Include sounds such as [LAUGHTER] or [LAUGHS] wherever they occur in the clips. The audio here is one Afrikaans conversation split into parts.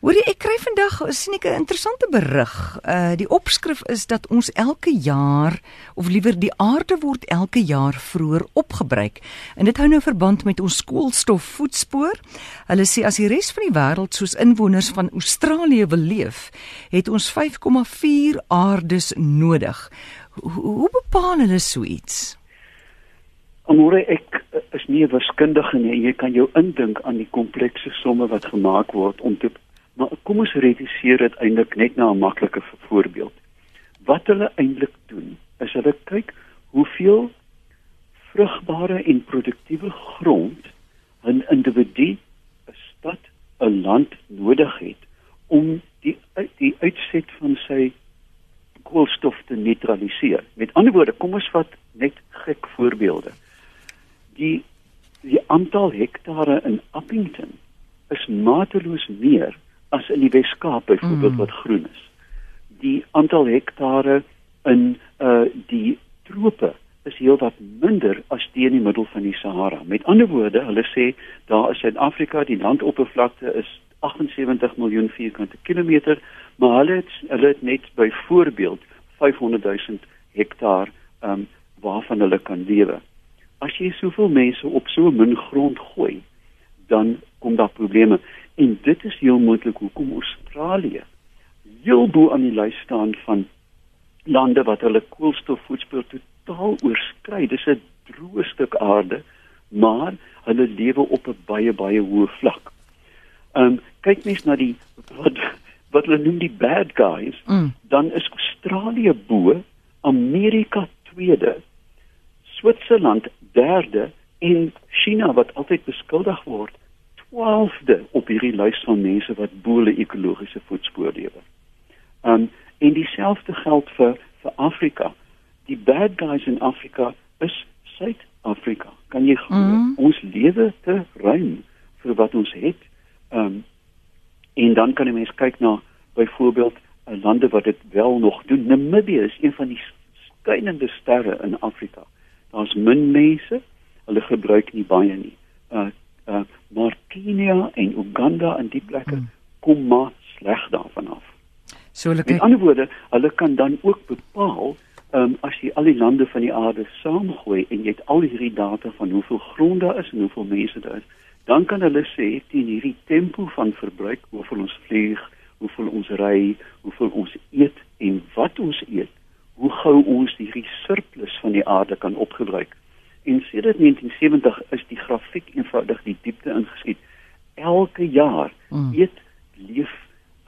Hoorie, ek kry vandag sien ek 'n interessante berig. Uh die opskrif is dat ons elke jaar of liewer die aarde word elke jaar vroeër opgebruik. En dit hou nou verband met ons koolstof voetspoor. Hulle sê as die res van die wêreld soos inwoners van Australië wil leef, het ons 5,4 aardes nodig. Hoe, hoe bepaal hulle so iets? Amore ek is nie 'n wiskundige nie. Jy kan jou indink aan die komplekse somme wat gemaak word om te Maar kom ons reduseer dit eintlik net na 'n maklike voorbeeld. Wat hulle eintlik doen, is hulle kyk hoeveel vrugbare en produktiewe grond 'n individu, 'n stad, 'n land nodig het om die die uitset van sy koolstof te neutraliseer. Met ander woorde, kom ons vat net gek voorbeelde. Die die aantal hektare in Appington is mateloos meer as in die Weskaap byvoorbeeld mm. wat groen is. Die aantal hektare in uh die trope is heelwat minder as die in die middel van die Sahara. Met ander woorde, hulle sê daar is Suid-Afrika, die landoppervlakte is 78 miljoen vierkante kilometer, maar hulle het hulle het net byvoorbeeld 500 000 hektaar um waarvan hulle kan lewe. As jy soveel mense op so min grond gooi, dan kom daar probleme. En dit is heel moontlik hoekom Australië heel bo aan die lys staan van lande wat hulle koolstofvoetspoor totaal oorskry. Dis 'n droë stuk aarde, maar hulle lewe op 'n baie baie hoë vlak. Ehm um, kyk mens na die wat wat hulle noem die bad guys, mm. dan is Australië bo, Amerika tweede, Switserland derde en China wat altyd beskuldig word 12de op hierdie lys van mense wat boele ekologiese voetspoor lewe. Um en dieselfde geld vir vir Afrika. Die bad guys in Afrika is Suid-Afrika. Kan jy glo? Mm. Ons lewe te ruim vir wat ons het. Um en dan kan jy mens kyk na byvoorbeeld uh, lande wat dit wel nog doen. Namibië is een van die skynende sterre in Afrika. Daar's min mense. Hulle gebruik nie baie nie. Uh uh, Kenia en Uganda en die plekke hmm. kom maar sleg daarvan af. So hulle kyk. In ander woorde, hulle kan dan ook bepaal um, as jy al die lande van die aarde saamgooi en jy het al hierdie data van hoeveel grond daar is en hoeveel mense daar is, dan kan hulle sê teen hierdie tempo van verbruik, hoeveel ons vlieg, hoeveel ons ry, hoeveel ons eet en wat ons eet, hoe gou ons hierdie surplus van die aarde kan opgebruik. En sedert 1970 is die grafiek eenvoudig die diepte ingeskiet. Elke jaar mm. eet leef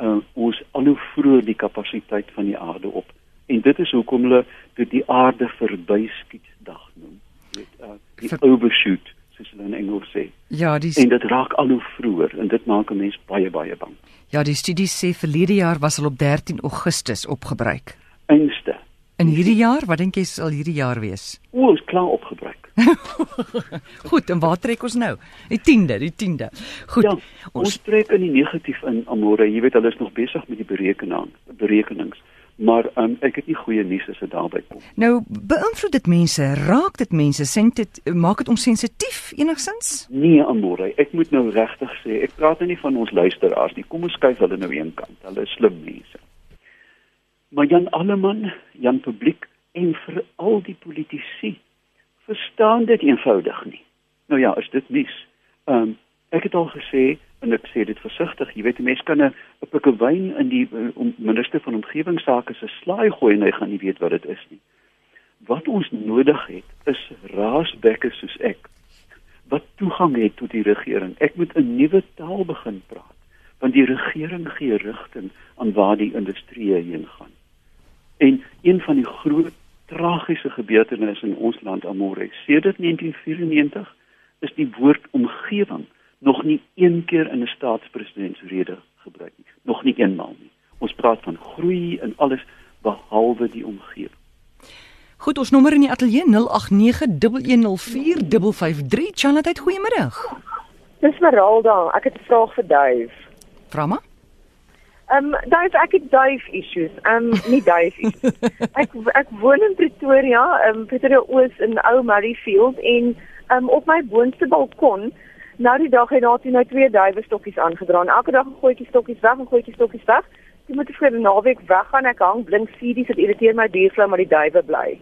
uh, ons al hoe vroeër die kapasiteit van die aarde op. En dit is hoekom hulle dit die aarde verbyskiet dag noem. Dit uh, die Ver overshoot soos hulle in Engels sê. Ja, dis En dit raak al hoe vroeër en dit maak 'n mens baie baie bang. Ja, die studie sê verlede jaar was hulle op 13 Augustus opgebruik. Einste. In hierdie jaar, wat dink jy sal hierdie jaar wees? O, is klaar opgebruik. [LAUGHS] Goed, en waar trek ons nou? Die 10de, die 10de. Goed. Ja, ons, ons trek in die negatief in Amore. Jy weet hulle is nog besig met die berekening, berekenings. Maar um, ek het nie goeie nuus as dit daarby kom. Nou, beïnvloed dit mense? Raak dit mense? Sent dit maak dit ons sensitief enigsins? Nee, Amore, ek moet nou regtig sê, ek praat nou nie van ons luisteraars nie. Kom ons skuif hulle nou een kant. Hulle is slim mense. Maar Jan Alleman, Jan publiek en vir al die politici verstaan dit eenvoudig nie. Nou ja, is dit nuus. Ehm um, ek het al gesê en ek sê dit versigtig, jy weet die mense kan 'n pikkie wyn in die uh, minister van omgewingsake se slaai gooi en hy gaan nie weet wat dit is nie. Wat ons nodig het is raasbekke soos ek wat toegang het tot die regering. Ek moet 'n nuwe taal begin praat want die regering gee rigting aan waar die industrie heen gaan. En een van die groot tragiese gebeurtenis in ons land Amore. Sedert 1994 is die woord omgewing nog nie een keer in 'n staatspresidentsrede gebruik nie. Nog nie eenmaal nie. Ons praat van groei en alles behalwe die omgewing. Goed, ons nommer in die ateljee 0891104553. Chanat, goeiemiddag. Dis Maralda. Ek het 'n vraag vir Duif. Vra maar. Ehm um, duif ek het duif issues. Ehm um, nie duif issues. [LAUGHS] ek ek woon in Pretoria, ehm um, Pretoria Oos in Ou Murrayfield en ehm um, op my boonste balkon Nou die dag het daar toe nou twee duwe stokkies aangedra. Elke dag 'n goetjie stokkies weg en goetjie stokkies weg. Toe moet ek vir 'n naweek weggaan. Ek hang blink series dit irriteer my diervlou maar die duwe bly.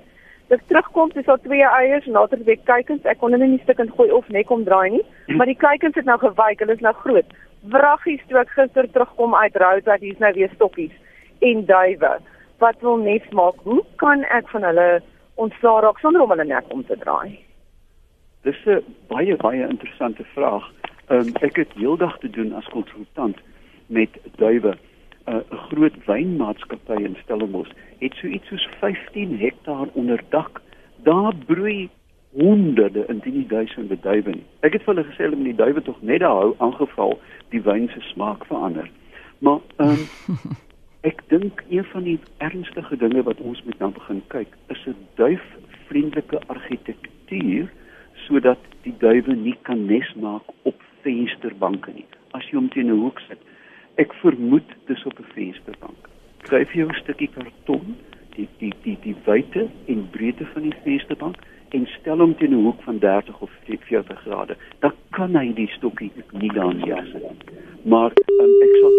Dis terugkom dis al twee eiers en later weer kykens. Ek kon hulle nie stukkend gooi of nek omdraai nie, [CLEARS THROAT] maar die kykens het nou gewyk. Hulle is nou groot. Wraggies toe ek gister terugkom uit dat hier's nou weer stokkies en duwe wat wil nes maak. Hoe kan ek van hulle ontslaa raak sonder om hulle nek om te draai? Dis 'n baie baie interessante vraag. Um, ek het heeldag te doen as konsultant met duwe. 'n uh, Groot wynmaatskappy in Stellenbosch het so iets soos 15 hektaar onder dak. Daar broei honderde indien nie duisende duwe nie. Ek het vir hulle gesê hulle moet die duwe tog net daar hou aangeval die wyn se smaak verander. Maar ehm um, [LAUGHS] ek dink een van die ernstige dinge wat ons moet nou begin kyk is 'n duifvriendelike argitektuur sodat die duwe nie kan nes maak op vensterbanke nie. As jy hom teen 'n hoek sit, ek vermoed dis op 'n vensterbank. Skryf jy 'n stukkie karton, die die die die wyte en breedte van die vensterbank en stel hom teen 'n hoek van 30 of 40 grade. Dan kan hy die stokkie nie daar neersit nie. Maar um, ek sal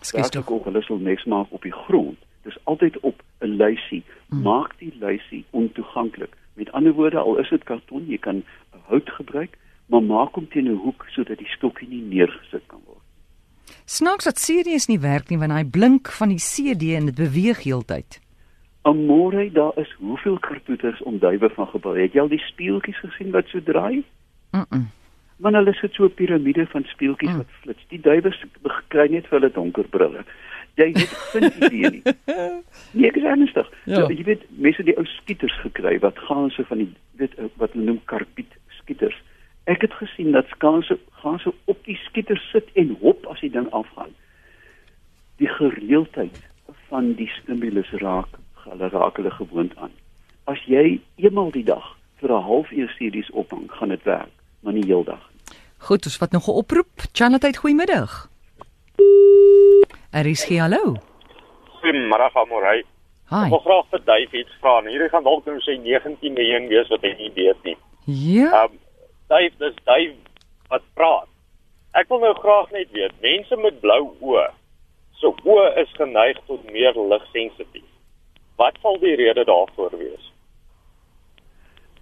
Skus tog. ook hulle sal nes maak op die grond. Dis altyd op 'n lysie. Hmm. Maak die lysie ontoeganklik. Met ander woorde, al is dit karton, jy kan hout gebruik, maar maak hom teen 'n hoek sodat die stokkie nie neergesit kan word. Snaaks dat series nie werk nie want hy blink van die CD en dit beweeg heeltyd. Amore, daar is hoeveel kartoeters om duwe van gebou. Het jy al die speeltjies gesien wat so draai? Mm. -mm. Want hulle sit so 'n piramide van speeltjies Mm. wat flits. Die duwe kry net vir hulle donker brille. Jy het geen idee nie. [LAUGHS] Nee, ek is ernstig. Ja. Ja. Jy weet, mense die ou skieters gekry wat gaanse van die weet eh, wat hulle noem karbiet skieters. Ek het gesien dat skaanse gaanse op die skieter sit en hop as die ding afgaan. Die gereeldheid van die stimulus raak hulle raak hulle gewoond aan. As jy eenmal die dag vir 'n halfuur series ophang, gaan dit werk, maar nie heeldag nie. Goed, ons vat nog 'n oproep. Chanatheid, goeiemiddag. Aries, hallo. Goeiemôre Amorey. Hi. Ek wil graag vir Dave iets vra. Hierdie gaan dalk nou sy 19 miljoen wees wat hy nie weet nie. Ja. Um Dave, dis Dave wat praat. Ek wil nou graag net weet, mense met blou oë, so oë is geneig tot meer ligsensitief. Wat sal die rede daarvoor wees?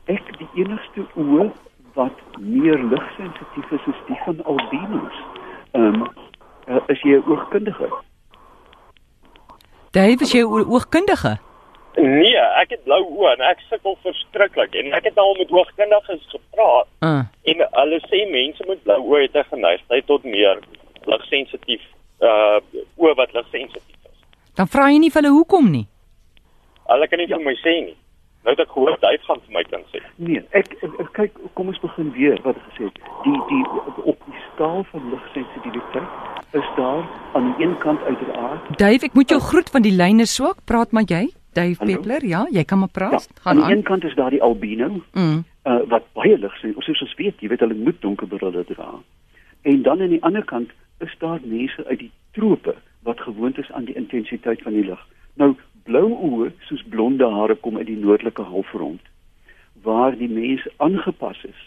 Ek die enigste oë wat meer ligsensitief is is die van albinos. Ehm um, uh, is jy 'n oogkundige? Dave, is jy o- oogkundige? Nee, ek het blou oë en ek sukkel verskriklik en ek het al met oogkundiges gepraat Uh. en hulle sê mense met blou oë het 'n geneigtheid tot meer ligsensitief uh oë wat ligsensitief is. Dan vra jy nie vir hulle hoekom nie. Hulle kan nie vir my sê nie. Nou het ek gehoor hy gaan vir my kan sê. Nee, ek, ek, ek kyk kom ons begin weer wat ek gesê het. Die die op die skaal van ligsensitiwiteit is daar aan die een kant uiteraard Dave, ek moet jou groet want die lyn is swak. Praat maar jy. Dave Hallo? Peppler, ja, jy kan maar ja, praat. aan Gaan die een aan. kant is daar die albino Mm. uh, wat baie lig sien. Ons soos ons weet, jy weet hulle moet donker brille dra. En dan aan die ander kant is daar mense uit die trope wat gewoond is aan die intensiteit van die lig. Nou blou oë soos blonde hare kom uit die noordelike halfrond waar die mens aangepas is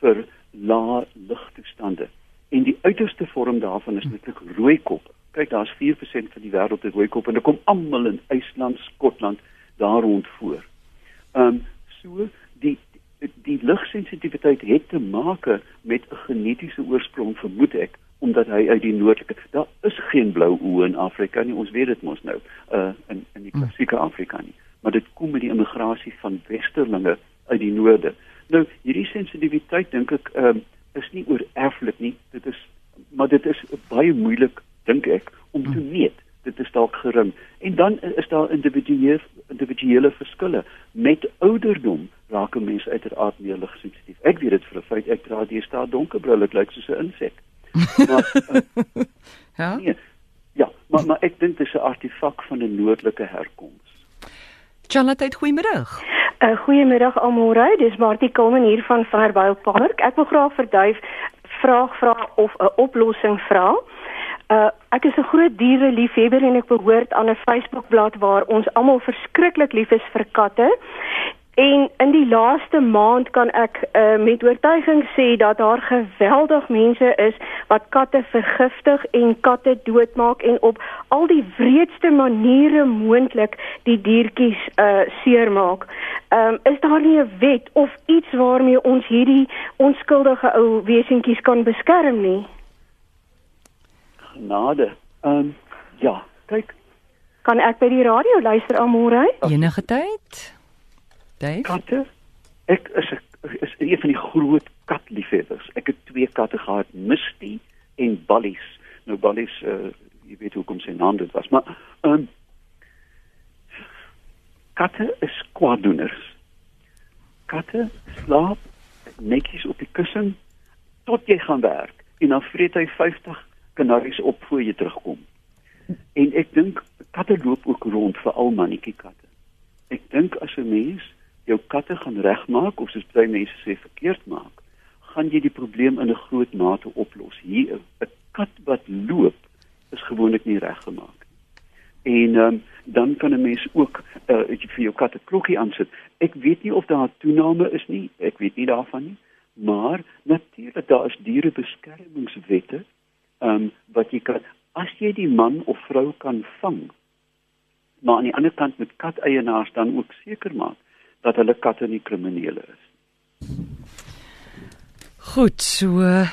vir lae ligtoestande. En die uiterste vorm daarvan is netlik rooi kop. Kyk, daar's 4% van die wêreld het rooi kop en dit kom almal in IJsland, Skotland daar rond voor. Ehm um, so die die ligsensitiwiteit het te maak met 'n genetiese oorsprong vermoed ek omdat hy uit die noordelike daar is geen blou oë in Afrika nie. Ons weet dit mos nou uh in in die klassieke Afrika nie. Maar dit kom met die immigrasie van westerlinge uit die noorde. Nou hierdie sensitiwiteit dink ek um, is nie oor erflik nie. Dit is maar dit is baie moeilik dink ek om te meet. Dit is dalk gering. En dan is daar individuele individuele verskille. Met ouderdom raak 'n mens uiteraard meer ligsensitief. Ek weet dit vir 'n feit ek dra deesdae donker brille dit lyk soos 'n insek maar uh, Ja. nee, ja maar maar ek dink dit is 'n artefak van 'n noordelike herkoms Chanatheid, goeiemiddag. Uh, goeiemiddag almore, dis Martie Kulman hier van Vanderbijl Park. Ek wil graag vir Duif vraag vra of 'n oplossing vra. Uh ek is 'n groot diereliefhebber en ek behoort aan 'n Facebookblad waar ons almal verskriklik lief is vir katte. En in die laaste maand kan ek uh, met oortuiging sê dat daar geweldig mense is wat katte vergiftig en katte doodmaak en op al die wreedste maniere moontlik die diertjies uh, seermaak. Ehm um, is daar nie 'n wet of iets waarmee ons hierdie onskuldige ou wesentjies kan beskerm nie? Genade. Ehm um, ja, kyk, Kan ek by die radio luister almôre? Enige tyd? Dave? katte. Ek is 'n is een van die groot katliefhebbers. Ek het twee katte gehad, Misty en Ballies. Nou Ballies, uh, jy weet hoekom sy naam dit was, maar ehm um, katte is kwaaddoeners. Katte slaap netjies op die kussing tot jy gaan werk en dan vreet hy 50 kanaries op voor jy terugkom. En ek dink katte loop ook rond vir al mannetjie katte. Ek dink as 'n mens jou katte gaan regmaak of soos baie mense sê verkeerd maak, gaan jy die probleem in 'n groot mate oplos. Hier 'n kat wat loop is gewoonlik nie reggemaak nie. En um, dan kan 'n mens ook uh, vir jou kat 'n klokkie aansit. Ek weet nie of daar 'n toename is nie, ek weet nie daarvan nie, maar natuurlik daar is dierebeskermingswette ehm um, wat jy kan as jy die man of vrou kan vang. Maar aan die ander kant met kateienaars dan ook seker maak dat hulle katte nie kriminele is. Goed, so uh,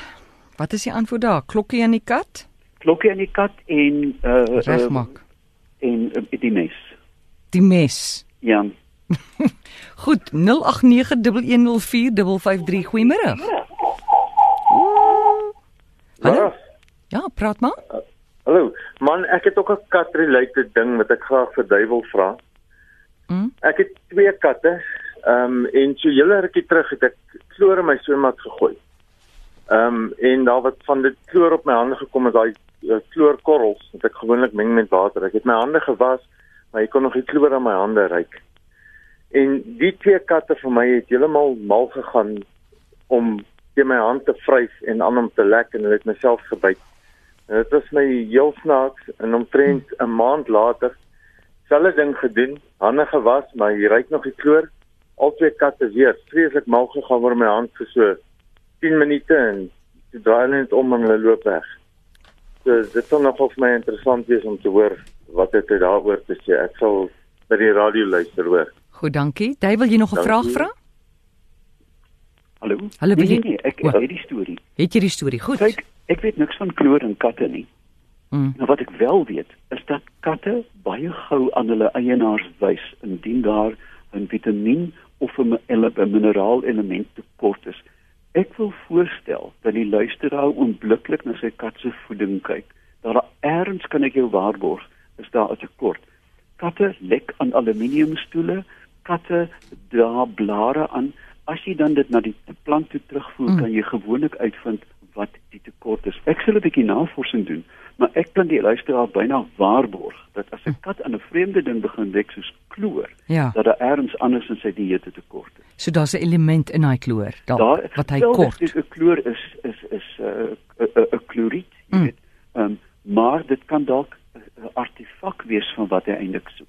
wat is die antwoord daar? Klokkie aan die kat? Klokkie aan die kat en uh Regmaak. Uh, en uh, die mes. Die mes. Ja. [LAUGHS] Goed, 0891104553. Goeiemôre. Hallo. Ja. Ja, praat maar. Hallo. Man, ek het ook 'n kat related ding wat ek graag vir duiwel vra. Ek het twee katte. Ehm um, en so julle rukkie terug het ek kloor in my swembad gegooi. Ehm um, en daar wat van dit kloor op my hande gekom is daai uh, kloorkorrels wat ek gewoonlik meng met water. Ek het my hande gewas, maar ek kon nog die kloor aan my hande ruik. En die twee katte vir my het heeltemal mal gegaan om teen my hand te vryf en aan hom te lek en hulle het myself gebyt. Dit was my heel snaaks en omtrent 'n maand later selfe ding gedoen, hande gewas, maar hier ryk nog die kloor. Al twee katte weer vreeslik mal gegaan oor my hand vir so 10 minute en toe draai hulle net om en hulle loop weg. So dit sal nogal vir my interessant wees om te hoor wat het hy daaroor te sê. Ek sal by die radio luister hoor. Goed, dankie. Jy wil jy nog 'n vraag vra? Hallo. Hallo, nee, jy- nee, nee, ek ek weet die storie. Het jy die storie goed? Kyk, ek weet niks van kloor in katte nie. Mm. Nou wat ek wel weet, is dat katte baie gou aan hulle eienaars wys indien daar 'n vitamien of 'n 'n mineraal element tekort is. Ek wil voorstel dat die luisteraar onmiddellik na sy kat se voeding kyk. Daar eers kan ek jou waarborg, is daar 'n tekort. Katte lek aan aluminiumstoele, katte dra blare aan. As jy dan dit na die plant toe terugvoer, mm. kan jy gewoonlik uitvind wat die tekort is. Ek sal 'n bietjie navorsing doen, maar ek kan die luisteraar byna waarborg dat as 'n kat aan 'n vreemde ding begin lek soos kloor, Ja. dat daar eers anders in sy dieet 'n tekort is. So daar's 'n element in daai kloor, daar wat hy kort. dit- 'n kloor is is is 'n uh, 'n 'n kloried, jy Mm. weet. Ehm um, maar dit kan dalk 'n artefak wees van wat hy eintlik soek.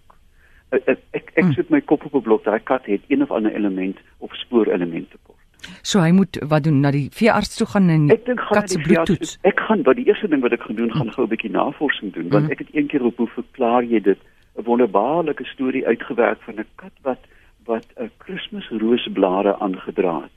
Uh, uh, ek ek Mm. sit my kop op 'n blok, daai kat het een of ander element of spoorelement tekort. So hy moet wat doen na die veearts toe gaan en kat se bloed toets. Ek gaan wat die eerste ding wat ek gaan doen, gaan gou 'n bietjie navorsing doen want Mm. ek het een keer op hoe verklaar jy dit 'n wonderbaarlike storie uitgewerk van 'n kat wat wat 'n Kersroosblare aangedra het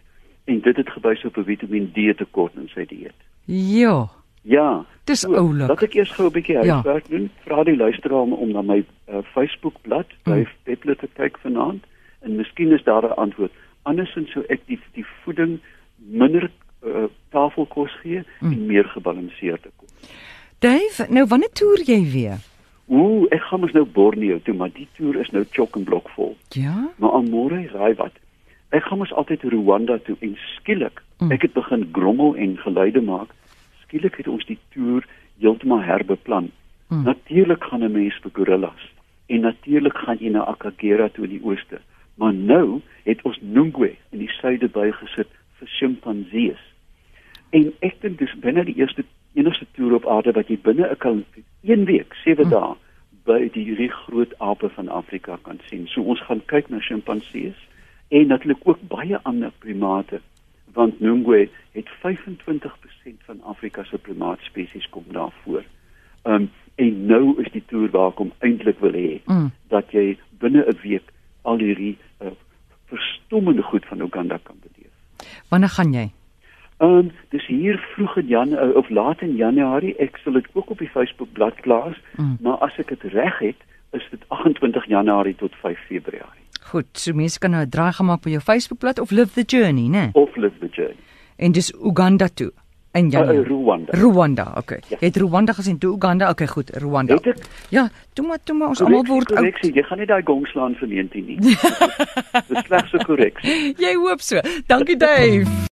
en dit het gewys op 'n Vitamiin D tekort in sy dieet. Ja. Ja. Dis So, oulik. Laat ek eers gou 'n bietjie Ja. huiswerk doen. Vra die luisteraar om, om na my uh, Facebook-blad by Mm. mm. Peppler te kyk vanaand en miskien is daar 'n antwoord. Andersins sou ek die die voeding minder uh, tafelkos gee Mm. en meer gebalanseerde kos. Dave, nou wanneer toer jy weer? Ooh, ek gaan mos nou Borneo toe, maar die toer is nou chock en blok vol. Ja. Maar aan môre raai wat? Ek gaan mos altyd Rwanda toe en skielik, mm. ek het begin grommel en geluide maak. Skielik het ons die toer heeltemal herbeplan. Mm. Natuurlik gaan 'n mens vir gorillas en natuurlik gaan jy na Akagera toe in die ooste. Maar nou het ons Nungwe in die suide bygesit vir sjimpansees. En ek dink dis binne die eerste enigste toer op aarde wat jy binne 'n kan een week, 7 Mm. mm. dae by die hierdie groot ape van Afrika kan sien. So ons gaan kyk na sjimpansees en natuurlik ook baie ander primate want Nungwe het 25% van Afrika se primaatspesies kom daar voor. Um en nou is die toer waar ek hom eintlik wil hê Mm. dat jy binne 'n week al hierdie uh, verstommende goed van Uganda kan beleef. Wanneer gaan jy? Ehm um, dis hier vroeg in Jan uh, of laat in Januarie. Ek sal dit ook op die Facebook bladsy plaas, Mm. maar as ek dit reg het, is dit 28 Januarie tot 5 Februarie. Goed, so mense kan nou 'n draai gemaak by jou Facebookblad of Live the Journey, né? Of live the journey. En dis Uganda toe in Januarie. uh, Rwanda. Rwanda, okay. Ja. Jy het Rwanda gesien, toe Uganda. Okay, goed, Rwanda. Het ek Ja, toe maar, toe maar ons almal word oud. korreksie. Jy gaan nie daai gong slaan vir 19 nie. [LAUGHS] Dis slegs 'n korreksie. Jy hoop so. Dankie Dave.